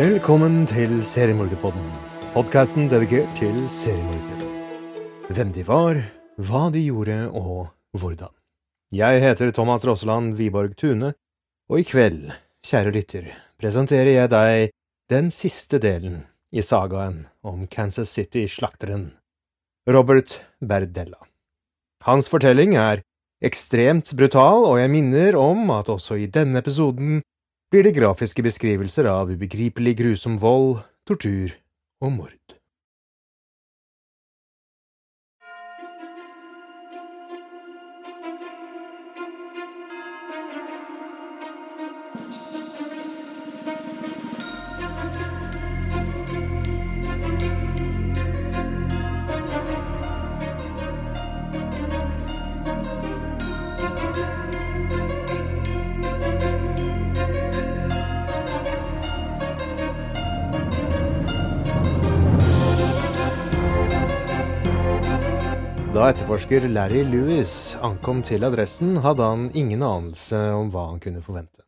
Velkommen til Seriemorderpodden, podkasten dedikert til seriemordere. Hvem de var, hva de gjorde og hvordan. Jeg heter Thomas Rosseland Wiborg Tune, og i kveld, kjære lytter, presenterer jeg deg den siste delen i sagaen om Kansas City-slakteren, Robert Berdella. Hans fortelling er ekstremt brutal, og jeg minner om at også i denne episoden blir det grafiske beskrivelser av ubegripelig grusom vold, tortur og mord. Da etterforsker Larry Lewis ankom til adressen, hadde han ingen anelse om hva han kunne forvente.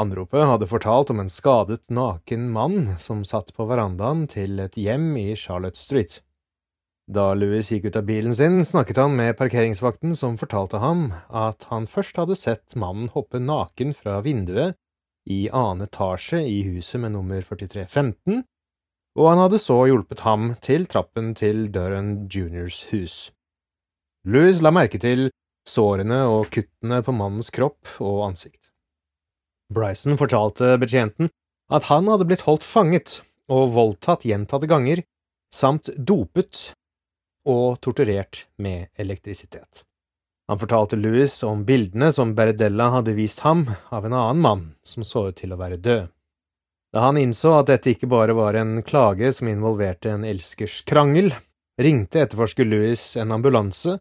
Anropet hadde fortalt om en skadet, naken mann som satt på verandaen til et hjem i Charlotte Street. Da Lewis gikk ut av bilen sin, snakket han med parkeringsvakten, som fortalte ham at han først hadde sett mannen hoppe naken fra vinduet i annen etasje i huset med nummer 4315, og han hadde så hjulpet ham til trappen til Duran Juniors hus. Louis la merke til sårene og kuttene på mannens kropp og ansikt. Bryson fortalte betjenten at han hadde blitt holdt fanget og voldtatt gjentatte ganger, samt dopet og torturert med elektrisitet. Han fortalte Louis om bildene som Berdella hadde vist ham av en annen mann som så ut til å være død. Da han innså at dette ikke bare var en klage som involverte en elskers krangel, ringte etterforsker Louis en ambulanse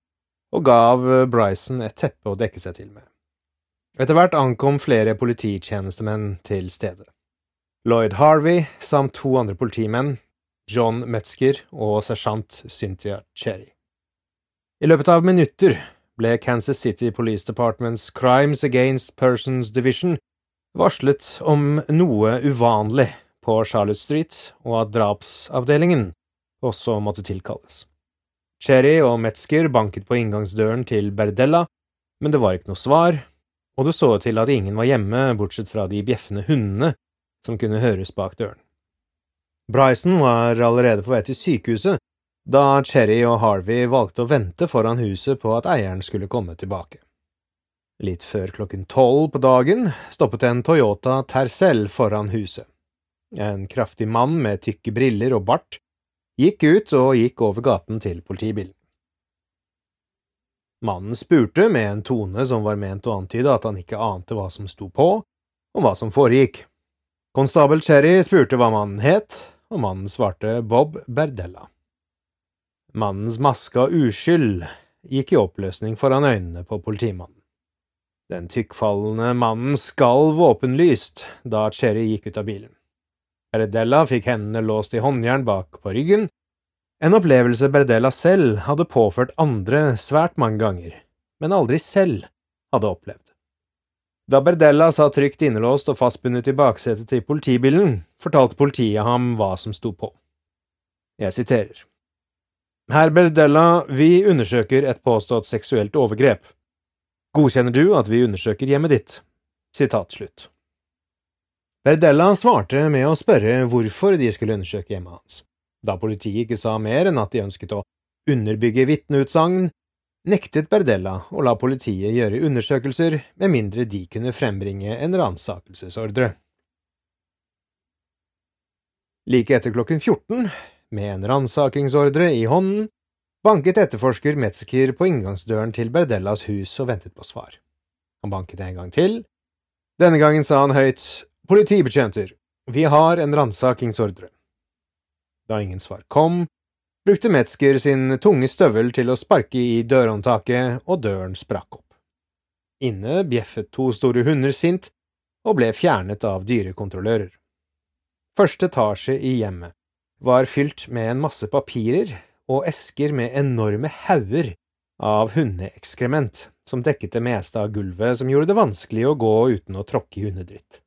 og gav Bryson et teppe å dekke seg til med. Etter hvert ankom flere polititjenestemenn til stedet. Lloyd Harvey samt to andre politimenn, John Metzger og sersjant Cynthia Cherry. I løpet av minutter ble Kansas City Police Departments Crimes Against Persons Division varslet om noe uvanlig på Charlotte Street, og at drapsavdelingen også måtte tilkalles. Cherry og Metzger banket på inngangsdøren til Berdella, men det var ikke noe svar, og det så til at ingen var hjemme bortsett fra de bjeffende hundene som kunne høres bak døren. Bryson var allerede på vei til sykehuset da Cherry og Harvey valgte å vente foran huset på at eieren skulle komme tilbake. Litt før klokken tolv på dagen stoppet en Toyota Tercel foran huset. En kraftig mann med tykke briller og bart gikk ut og gikk over gaten til politibilen. Mannen spurte med en tone som var ment å antyde at han ikke ante hva som sto på, og hva som foregikk. Konstabel Cherry spurte hva mannen het, og mannen svarte Bob Berdella. Mannens maske av uskyld gikk i oppløsning foran øynene på politimannen. Den tykkfallende mannen skalv åpenlyst da Cherry gikk ut av bilen. Berdella fikk hendene låst i håndjern bak på ryggen, en opplevelse Berdella selv hadde påført andre svært mange ganger, men aldri selv hadde opplevd. Da Berdella satt trygt innelåst og fastbundet i baksetet til politibilen, fortalte politiet ham hva som sto på. Jeg siterer. Herr Berdella, vi undersøker et påstått seksuelt overgrep. Godkjenner du at vi undersøker hjemmet ditt? Sitat slutt. Berdella svarte med å spørre hvorfor de skulle undersøke hjemmet hans. Da politiet ikke sa mer enn at de ønsket å underbygge vitneutsagn, nektet Berdella å la politiet gjøre undersøkelser med mindre de kunne frembringe en ransakelsesordre. Like etter klokken 14, med en ransakingsordre i hånden, banket etterforsker Metzger på inngangsdøren til Berdellas hus og ventet på svar. Han banket en gang til. Denne gangen sa han høyt, Politibetjenter, vi har en ransakingsordre. Da ingen svar kom, brukte Metzger sin tunge støvel til å sparke i dørhåndtaket, og døren sprakk opp. Inne bjeffet to store hunder sint og ble fjernet av dyrekontrollører. Første etasje i hjemmet var fylt med en masse papirer og esker med enorme hauger av hundeekskrement som dekket det meste av gulvet som gjorde det vanskelig å gå uten å tråkke i hundedritt.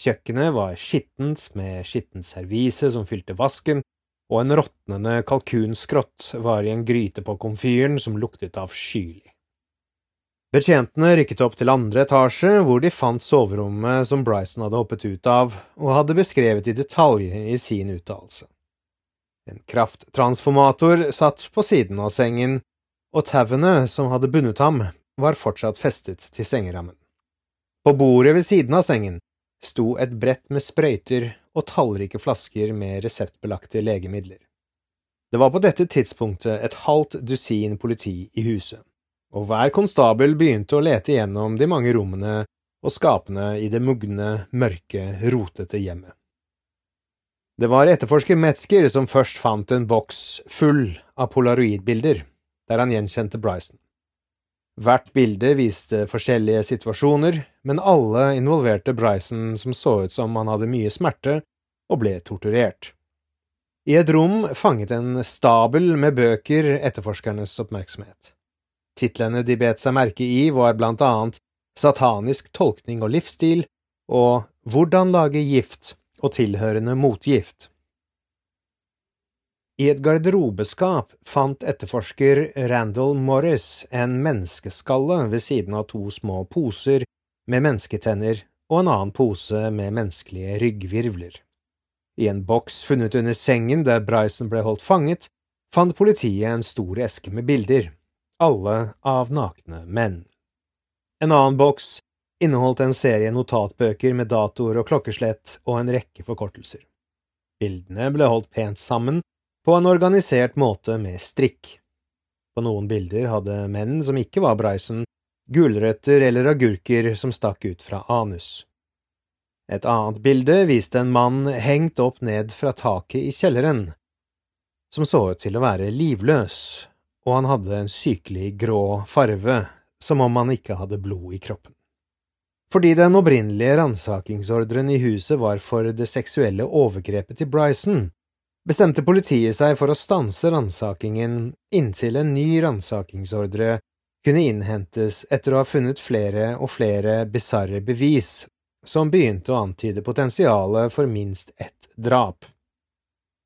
Kjøkkenet var skittent med skittent servise som fylte vasken, og en råtnende kalkunskrott var i en gryte på komfyren som luktet avskyelig. Betjentene rykket opp til andre etasje, hvor de fant soverommet som Bryson hadde hoppet ut av, og hadde beskrevet i detalj i sin uttalelse. En krafttransformator satt på siden av sengen, og tauene som hadde bundet ham, var fortsatt festet til sengerammen. På bordet ved siden av sengen sto et brett med sprøyter og tallrike flasker med reseptbelagte legemidler. Det var på dette tidspunktet et halvt dusin politi i huset og hver konstabel begynte å lete gjennom de mange rommene og skapene i det mugne, mørke, rotete hjemmet. Det var etterforsker Metzger som først fant en boks full av polaroidbilder, der han gjenkjente Bryson. Hvert bilde viste forskjellige situasjoner, men alle involverte Bryson som så ut som han hadde mye smerte og ble torturert. I et rom fanget en stabel med bøker etterforskernes oppmerksomhet. Titlene de bet seg merke i, var blant annet Satanisk tolkning og livsstil og Hvordan lage gift og tilhørende motgift. I et garderobeskap fant etterforsker Randall Morris en menneskeskalle ved siden av to små poser med mennesketenner og en annen pose med menneskelige ryggvirvler. I en boks funnet under sengen der Bryson ble holdt fanget, fant politiet en stor eske med bilder alle av nakne menn. En annen boks inneholdt en serie notatbøker med datoer og klokkeslett og en rekke forkortelser. Bildene ble holdt pent sammen på en organisert måte med strikk. På noen bilder hadde menn som ikke var Bryson, gulrøtter eller agurker som stakk ut fra anus. Et annet bilde viste en mann hengt opp ned fra taket i kjelleren, som så ut til å være livløs og han hadde en sykelig grå farve, som om han ikke hadde blod i kroppen. Fordi den opprinnelige ransakingsordren i huset var for det seksuelle overgrepet til Bryson, bestemte politiet seg for å stanse ransakingen inntil en ny ransakingsordre kunne innhentes etter å ha funnet flere og flere bisarre bevis som begynte å antyde potensialet for minst ett drap.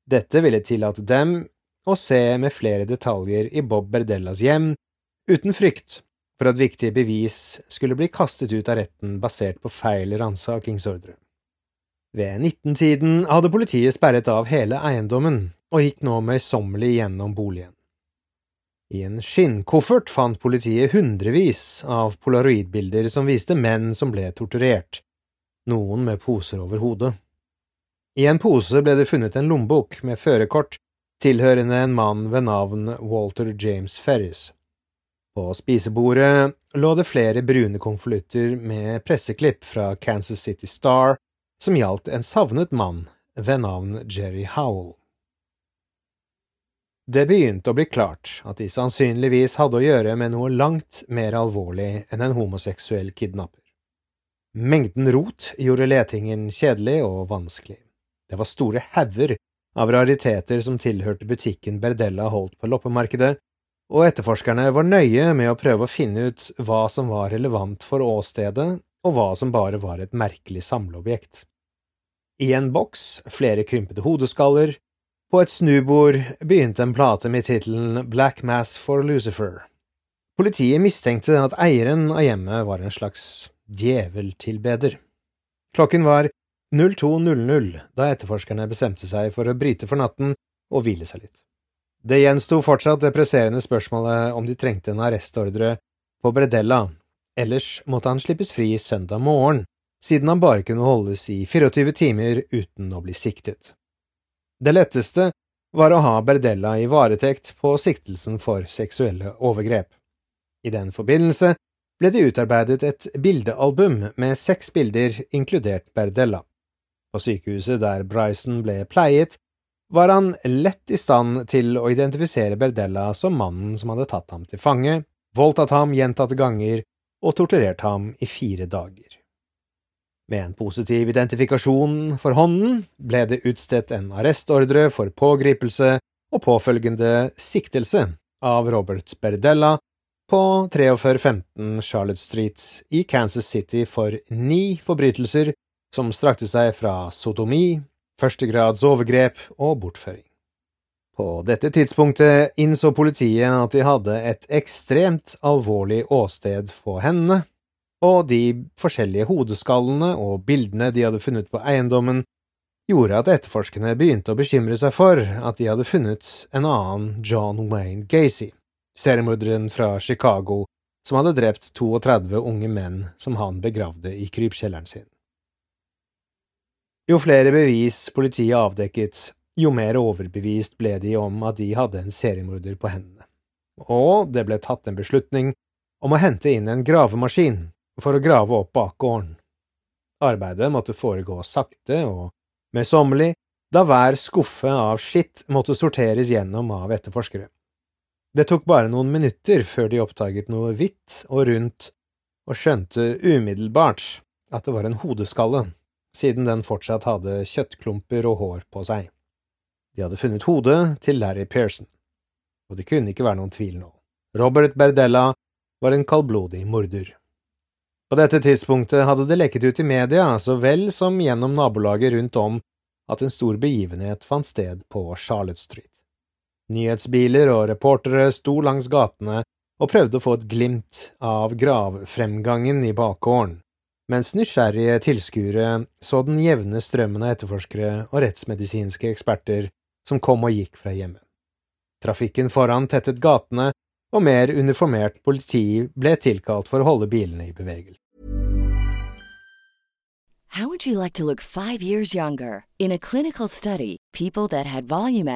Dette ville tillate dem å se med flere detaljer i Bob Berdellas hjem, uten frykt for at viktige bevis skulle bli kastet ut av retten basert på feil ransakingsordre. Ved 19-tiden hadde politiet sperret av hele eiendommen og gikk nå møysommelig gjennom boligen. I en skinnkoffert fant politiet hundrevis av polaroidbilder som viste menn som ble torturert, noen med poser over hodet. I en pose ble det funnet en lommebok med førerkort tilhørende en mann ved navn Walter James Ferris. På spisebordet lå det flere brune konvolutter med presseklipp fra Kansas City Star som gjaldt en savnet mann ved navn Jerry Howell. Det begynte å bli klart at de sannsynligvis hadde å gjøre med noe langt mer alvorlig enn en homoseksuell kidnapper. Mengden rot gjorde letingen kjedelig og vanskelig. Det var store hauger av rariteter som tilhørte butikken Berdella holdt på loppemarkedet, og etterforskerne var nøye med å prøve å finne ut hva som var relevant for åstedet, og hva som bare var et merkelig samleobjekt. I en boks flere krympede hodeskaller, på et snubord begynte en plate med tittelen Black Mass for Lucifer. Politiet mistenkte at eieren av hjemmet var en slags djeveltilbeder. Klokken var 02.00 da etterforskerne bestemte seg for å bryte for natten og hvile seg litt. Det gjensto fortsatt det presserende spørsmålet om de trengte en arrestordre på Bredella, ellers måtte han slippes fri søndag morgen, siden han bare kunne holdes i 24 timer uten å bli siktet. Det letteste var å ha Berdella i varetekt på siktelsen for seksuelle overgrep. I den forbindelse ble det utarbeidet et bildealbum med seks bilder, inkludert Berdella. På sykehuset der Bryson ble pleiet, var han lett i stand til å identifisere Berdella som mannen som hadde tatt ham til fange, voldtatt ham gjentatte ganger og torturert ham i fire dager. Med en positiv identifikasjon for hånden ble det utstedt en arrestordre for pågripelse og påfølgende siktelse av Robert Berdella på 4315 Charlotte Street i Kansas City for ni forbrytelser som strakte seg fra sodomi, førstegrads overgrep og bortføring. På dette tidspunktet innså politiet at de hadde et ekstremt alvorlig åsted på hendene, og de forskjellige hodeskallene og bildene de hadde funnet på eiendommen, gjorde at etterforskerne begynte å bekymre seg for at de hadde funnet en annen John Wayne Gacy, seriemorderen fra Chicago som hadde drept 32 unge menn som han begravde i krypkjelleren sin. Jo flere bevis politiet avdekket, jo mer overbevist ble de om at de hadde en seriemorder på hendene, og det ble tatt en beslutning om å hente inn en gravemaskin for å grave opp bakgården. Arbeidet måtte foregå sakte og møysommelig, da hver skuffe av skitt måtte sorteres gjennom av etterforskere. Det tok bare noen minutter før de oppdaget noe hvitt og rundt, og skjønte umiddelbart at det var en hodeskalle siden den fortsatt hadde kjøttklumper og hår på seg. De hadde funnet hodet til Larry Pearson, og det kunne ikke være noen tvil nå. Robert Berdella var en kaldblodig morder. På dette tidspunktet hadde det lekket ut i media så vel som gjennom nabolaget rundt om at en stor begivenhet fant sted på Charlotte Street. Nyhetsbiler og reportere sto langs gatene og prøvde å få et glimt av gravfremgangen i bakgården, mens nysgjerrige tilskuere så den jevne strømmen av etterforskere og rettsmedisinske eksperter som kom og gikk fra hjemme. Trafikken foran tettet gatene, og mer uniformert politi ble tilkalt for å holde bilene i bevegelse. How would you like to look five years younger? In a clinical study, people that had volume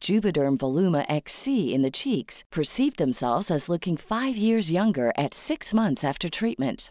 Juvederm Voluma XC in the cheeks perceived themselves as looking five years younger at six months after treatment.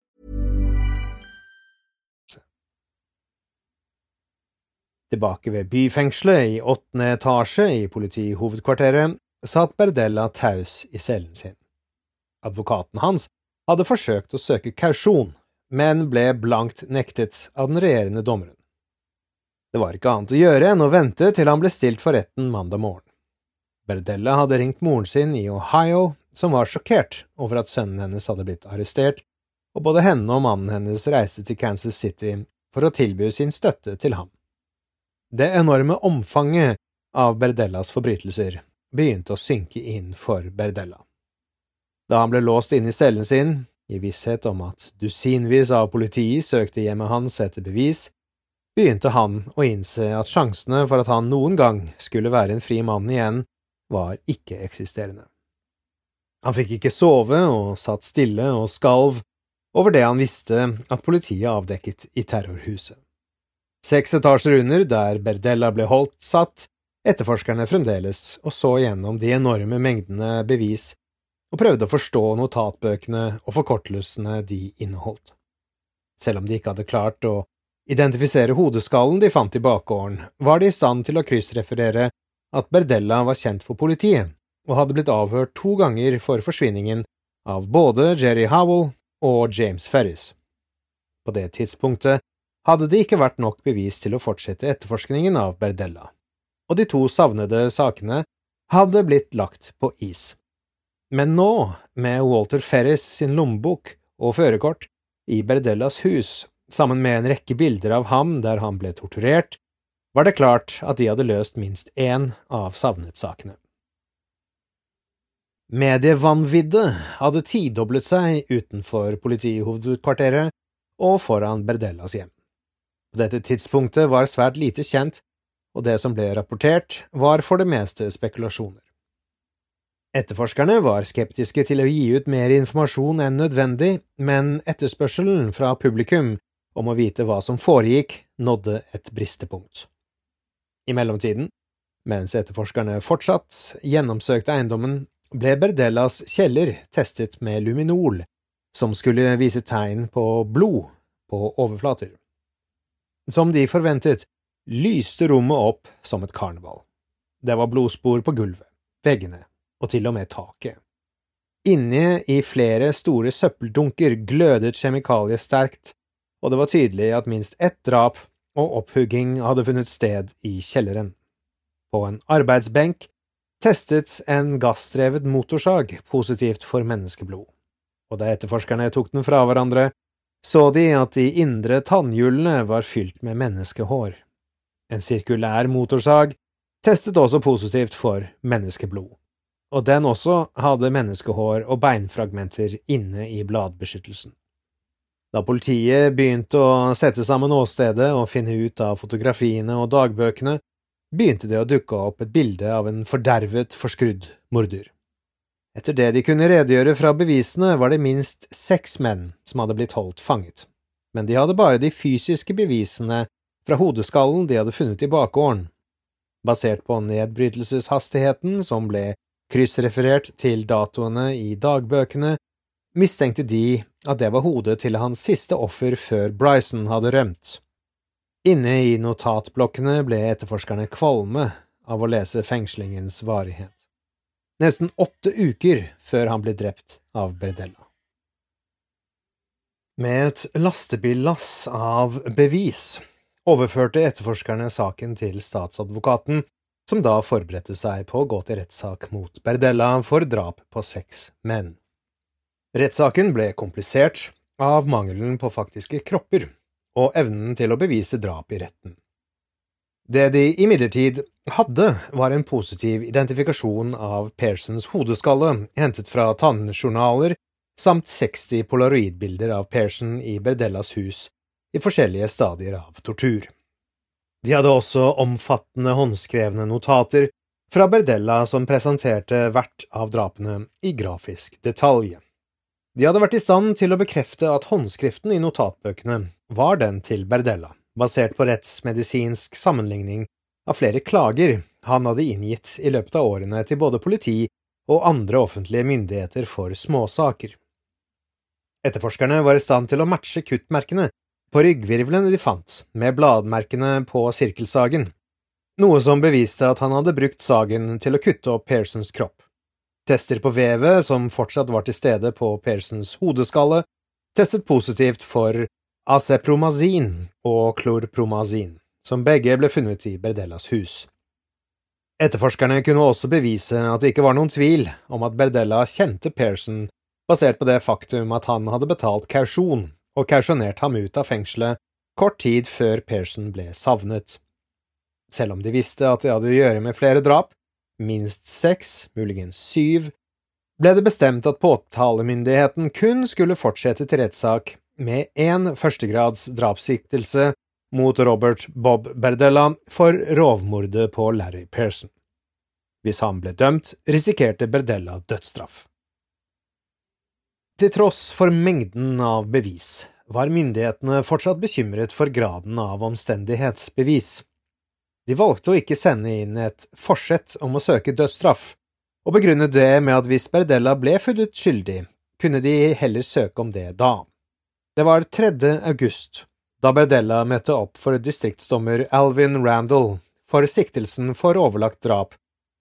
Tilbake ved byfengselet i åttende etasje i politihovedkvarteret satt Berdella taus i cellen sin. Advokaten hans hadde forsøkt å søke kausjon, men ble blankt nektet av den regjerende dommeren. Det var ikke annet å gjøre enn å vente til han ble stilt for retten mandag morgen. Berdella hadde ringt moren sin i Ohio, som var sjokkert over at sønnen hennes hadde blitt arrestert, og både henne og mannen hennes reiste til Kansas City for å tilby sin støtte til ham. Det enorme omfanget av Berdellas forbrytelser begynte å synke inn for Berdella. Da han ble låst inne i cellen sin, i visshet om at dusinvis av politi søkte hjemmet hans etter bevis, begynte han å innse at sjansene for at han noen gang skulle være en fri mann igjen, var ikke-eksisterende. Han fikk ikke sove og satt stille og skalv over det han visste at politiet avdekket i terrorhuset. Seks etasjer under, der Berdella ble holdt, satt etterforskerne fremdeles og så gjennom de enorme mengdene bevis og prøvde å forstå notatbøkene og forkortelsene de inneholdt. Selv om de ikke hadde klart å identifisere hodeskallen de fant i bakgården, var de i stand til å kryssreferere at Berdella var kjent for politiet og hadde blitt avhørt to ganger for forsvinningen av både Jerry Howell og James Ferris. På det tidspunktet hadde det ikke vært nok bevis til å fortsette etterforskningen av Berdella, og de to savnede sakene hadde blitt lagt på is. Men nå, med Walter Ferris sin lommebok og førerkort i Berdellas hus, sammen med en rekke bilder av ham der han ble torturert, var det klart at de hadde løst minst én av savnet-sakene. Medievanviddet hadde tidoblet seg utenfor politihovedkvarteret og foran Berdellas hjem. På dette tidspunktet var svært lite kjent, og det som ble rapportert, var for det meste spekulasjoner. Etterforskerne var skeptiske til å gi ut mer informasjon enn nødvendig, men etterspørselen fra publikum om å vite hva som foregikk, nådde et bristepunkt. I mellomtiden, mens etterforskerne fortsatt gjennomsøkte eiendommen, ble Berdellas kjeller testet med luminol, som skulle vise tegn på blod på overflater. Som de forventet, lyste rommet opp som et karneval. Det var blodspor på gulvet, veggene og til og med taket. Inne i flere store søppeldunker glødet kjemikalier sterkt, og det var tydelig at minst ett drap og opphugging hadde funnet sted i kjelleren. På en arbeidsbenk testet en gassdrevet motorsag positivt for menneskeblod, og da etterforskerne tok den fra hverandre, så de at de indre tannhjulene var fylt med menneskehår. En sirkulær motorsag testet også positivt for menneskeblod, og den også hadde menneskehår og beinfragmenter inne i bladbeskyttelsen. Da politiet begynte å sette sammen åstedet og finne ut av fotografiene og dagbøkene, begynte det å dukke opp et bilde av en fordervet, forskrudd morder. Etter det de kunne redegjøre fra bevisene, var det minst seks menn som hadde blitt holdt fanget, men de hadde bare de fysiske bevisene fra hodeskallen de hadde funnet i bakgården. Basert på nedbrytelseshastigheten som ble kryssreferert til datoene i dagbøkene, mistenkte de at det var hodet til hans siste offer før Bryson hadde rømt. Inne i notatblokkene ble etterforskerne kvalme av å lese fengslingens varighet. Nesten åtte uker før han ble drept av Berdella. Med et lastebillass av bevis overførte etterforskerne saken til statsadvokaten, som da forberedte seg på å gå til rettssak mot Berdella for drap på seks menn. Rettssaken ble komplisert av mangelen på faktiske kropper og evnen til å bevise drap i retten. Det de imidlertid hadde, var en positiv identifikasjon av Pearsons hodeskalle, hentet fra tannjournaler, samt 60 polaroidbilder av Pearson i Berdellas hus i forskjellige stadier av tortur. De hadde også omfattende håndskrevne notater fra Berdella som presenterte hvert av drapene i grafisk detalj. De hadde vært i stand til å bekrefte at håndskriften i notatbøkene var den til Berdella, basert på rettsmedisinsk sammenligning av flere klager han hadde inngitt i løpet av årene til både politi og andre offentlige myndigheter for småsaker. Etterforskerne var i stand til å matche kuttmerkene på ryggvirvlene de fant, med bladmerkene på sirkelsagen, noe som beviste at han hadde brukt sagen til å kutte opp Pearsons kropp. Tester på vevet, som fortsatt var til stede på Pearsons hodeskalle, testet positivt for acepromazin og klorpromazin, som begge ble funnet i Berdellas hus. Etterforskerne kunne også bevise at det ikke var noen tvil om at Berdella kjente Pearson, basert på det faktum at han hadde betalt kausjon og kausjonert ham ut av fengselet kort tid før Pearson ble savnet. Selv om de visste at de hadde å gjøre med flere drap, minst seks, muligens syv, ble det bestemt at påtalemyndigheten kun skulle fortsette til rettssak med én førstegrads drapssiktelse mot Robert Bob Berdella for rovmordet på Larry Pearson. Hvis han ble dømt, risikerte Berdella dødsstraff. Til tross for mengden av bevis var myndighetene fortsatt bekymret for graden av omstendighetsbevis. De valgte å ikke sende inn et forsett om å søke dødsstraff, og begrunnet det med at hvis Berdella ble funnet skyldig, kunne de heller søke om det da. Det var 3. august, da Berdella møtte opp for distriktsdommer Alvin Randall for siktelsen for overlagt drap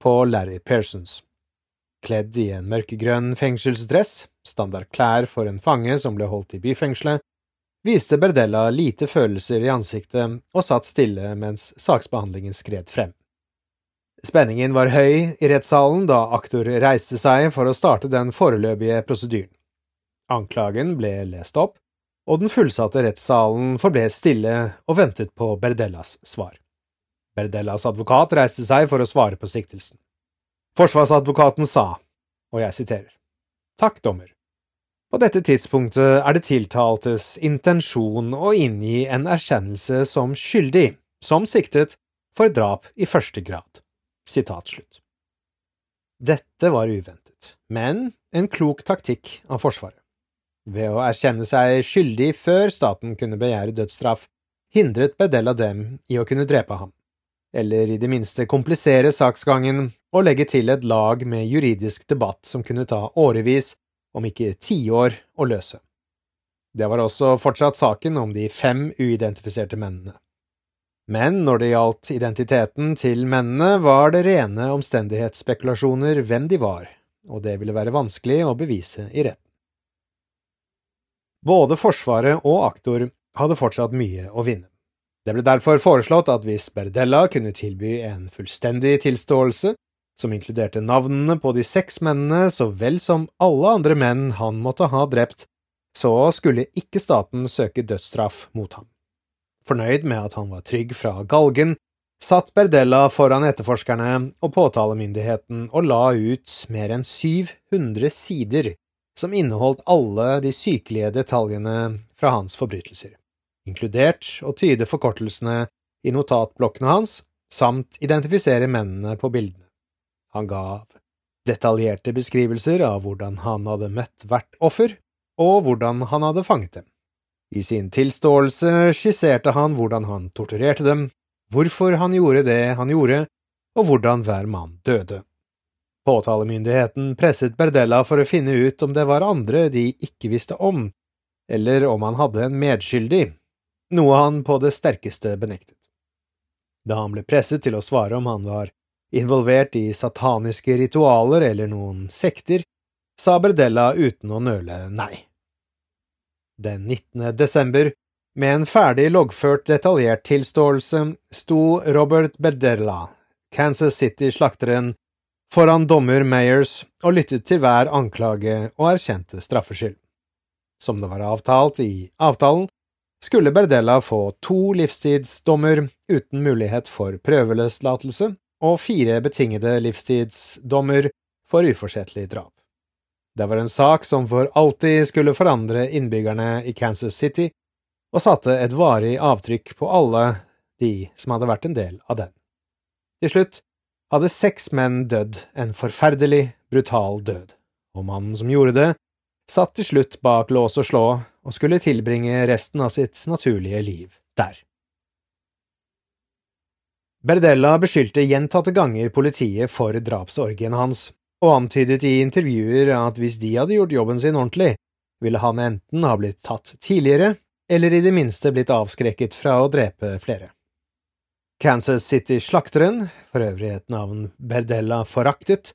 på Larry Pearsons. Kledd i en mørkegrønn fengselsdress, standard klær for en fange som ble holdt i byfengselet, viste Berdella lite følelser i ansiktet og satt stille mens saksbehandlingen skred frem. Spenningen var høy i rettssalen da aktor reiste seg for å starte den foreløpige prosedyren. Anklagen ble lest opp, og den fullsatte rettssalen forble stille og ventet på Berdellas svar. Berdellas advokat reiste seg for å svare på siktelsen. Forsvarsadvokaten sa, og jeg siterer, Takk, dommer. På dette tidspunktet er det tiltaltes intensjon å inngi en erkjennelse som skyldig, som siktet, for drap i første grad. Sitat slutt. Dette var uventet, men en klok taktikk av Forsvaret. Ved å erkjenne seg skyldig før staten kunne begjære dødsstraff, hindret Bedella dem i å kunne drepe ham, eller i det minste komplisere saksgangen og legge til et lag med juridisk debatt som kunne ta årevis, om ikke tiår, å løse. Det var også fortsatt saken om de fem uidentifiserte mennene. Men når det gjaldt identiteten til mennene, var det rene omstendighetsspekulasjoner hvem de var, og det ville være vanskelig å bevise i retten. Både Forsvaret og aktor hadde fortsatt mye å vinne. Det ble derfor foreslått at hvis Berdella kunne tilby en fullstendig tilståelse, som inkluderte navnene på de seks mennene så vel som alle andre menn han måtte ha drept, så skulle ikke staten søke dødsstraff mot ham. Fornøyd med at han var trygg fra galgen, satt Berdella foran etterforskerne og påtalemyndigheten og la ut mer enn 700 sider som inneholdt alle de sykelige detaljene fra hans forbrytelser, inkludert å tyde forkortelsene i notatblokkene hans samt identifisere mennene på bildene. Han gav detaljerte beskrivelser av hvordan han hadde møtt hvert offer, og hvordan han hadde fanget dem. I sin tilståelse skisserte han hvordan han torturerte dem, hvorfor han gjorde det han gjorde, og hvordan hver mann døde. Påtalemyndigheten presset Berdella for å finne ut om det var andre de ikke visste om, eller om han hadde en medskyldig, noe han på det sterkeste benektet. Da han ble presset til å svare om han var involvert i sataniske ritualer eller noen sekter, sa Berdella uten å nøle nei. Den 19. desember, med en ferdig loggført detaljert tilståelse, sto Robert Berdella, Kansas City-slakteren, foran dommer Mayers og lyttet til hver anklage og erkjente straffskyld. Som det var avtalt i avtalen, skulle Berdella få to livstidsdommer uten mulighet for prøveløslatelse og fire betingede livstidsdommer for uforsettlig drap. Det var en sak som for alltid skulle forandre innbyggerne i Kansas City, og satte et varig avtrykk på alle de som hadde vært en del av den. Til slutt hadde seks menn dødd en forferdelig, brutal død, og mannen som gjorde det, satt til slutt bak lås og slå og skulle tilbringe resten av sitt naturlige liv der. Berdella beskyldte gjentatte ganger politiet for drapsorgien hans, og antydet i intervjuer at hvis de hadde gjort jobben sin ordentlig, ville han enten ha blitt tatt tidligere, eller i det minste blitt avskrekket fra å drepe flere. Kansas City-slakteren, for øvrig et navn Berdella foraktet,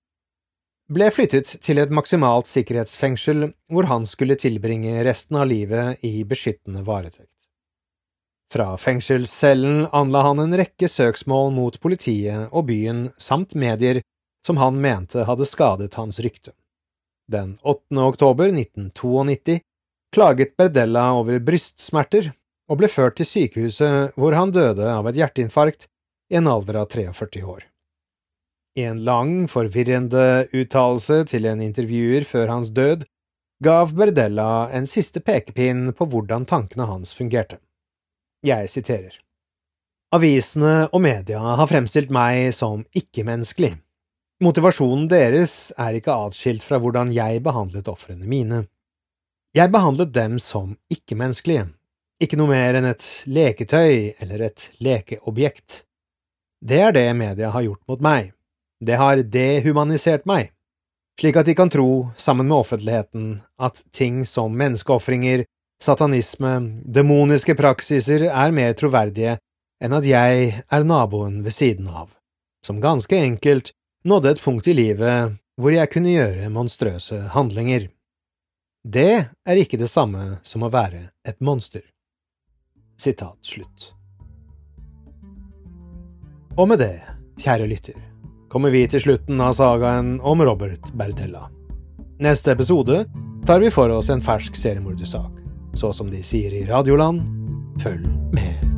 ble flyttet til et maksimalt sikkerhetsfengsel hvor han skulle tilbringe resten av livet i beskyttende varetekt. Fra fengselscellen anla han en rekke søksmål mot politiet og byen samt medier som han mente hadde skadet hans rykte. Den 8. oktober 1992 klaget Berdella over brystsmerter og ble ført til sykehuset hvor han døde av et hjerteinfarkt i en alder av 43 år. I en lang, forvirrende uttalelse til en intervjuer før hans død gav Berdella en siste pekepinn på hvordan tankene hans fungerte. Jeg siterer. Avisene og media har fremstilt meg som ikke-menneskelig. Motivasjonen deres er ikke atskilt fra hvordan jeg behandlet ofrene mine. Jeg behandlet dem som ikke-menneskelige, ikke noe mer enn et leketøy eller et lekeobjekt. Det er det media har gjort mot meg. Det har dehumanisert meg, slik at de kan tro, sammen med offentligheten, at ting som menneskeofringer, satanisme, demoniske praksiser er mer troverdige enn at jeg er naboen ved siden av, som ganske enkelt nådde et punkt i livet hvor jeg kunne gjøre monstrøse handlinger. Det er ikke det samme som å være et monster. Sitat slutt. Og med det, kjære lytter, kommer vi til slutten av sagaen om Robert Bertella. Neste episode tar vi for oss en fersk seriemordersak. Så som de sier i Radioland, følg med.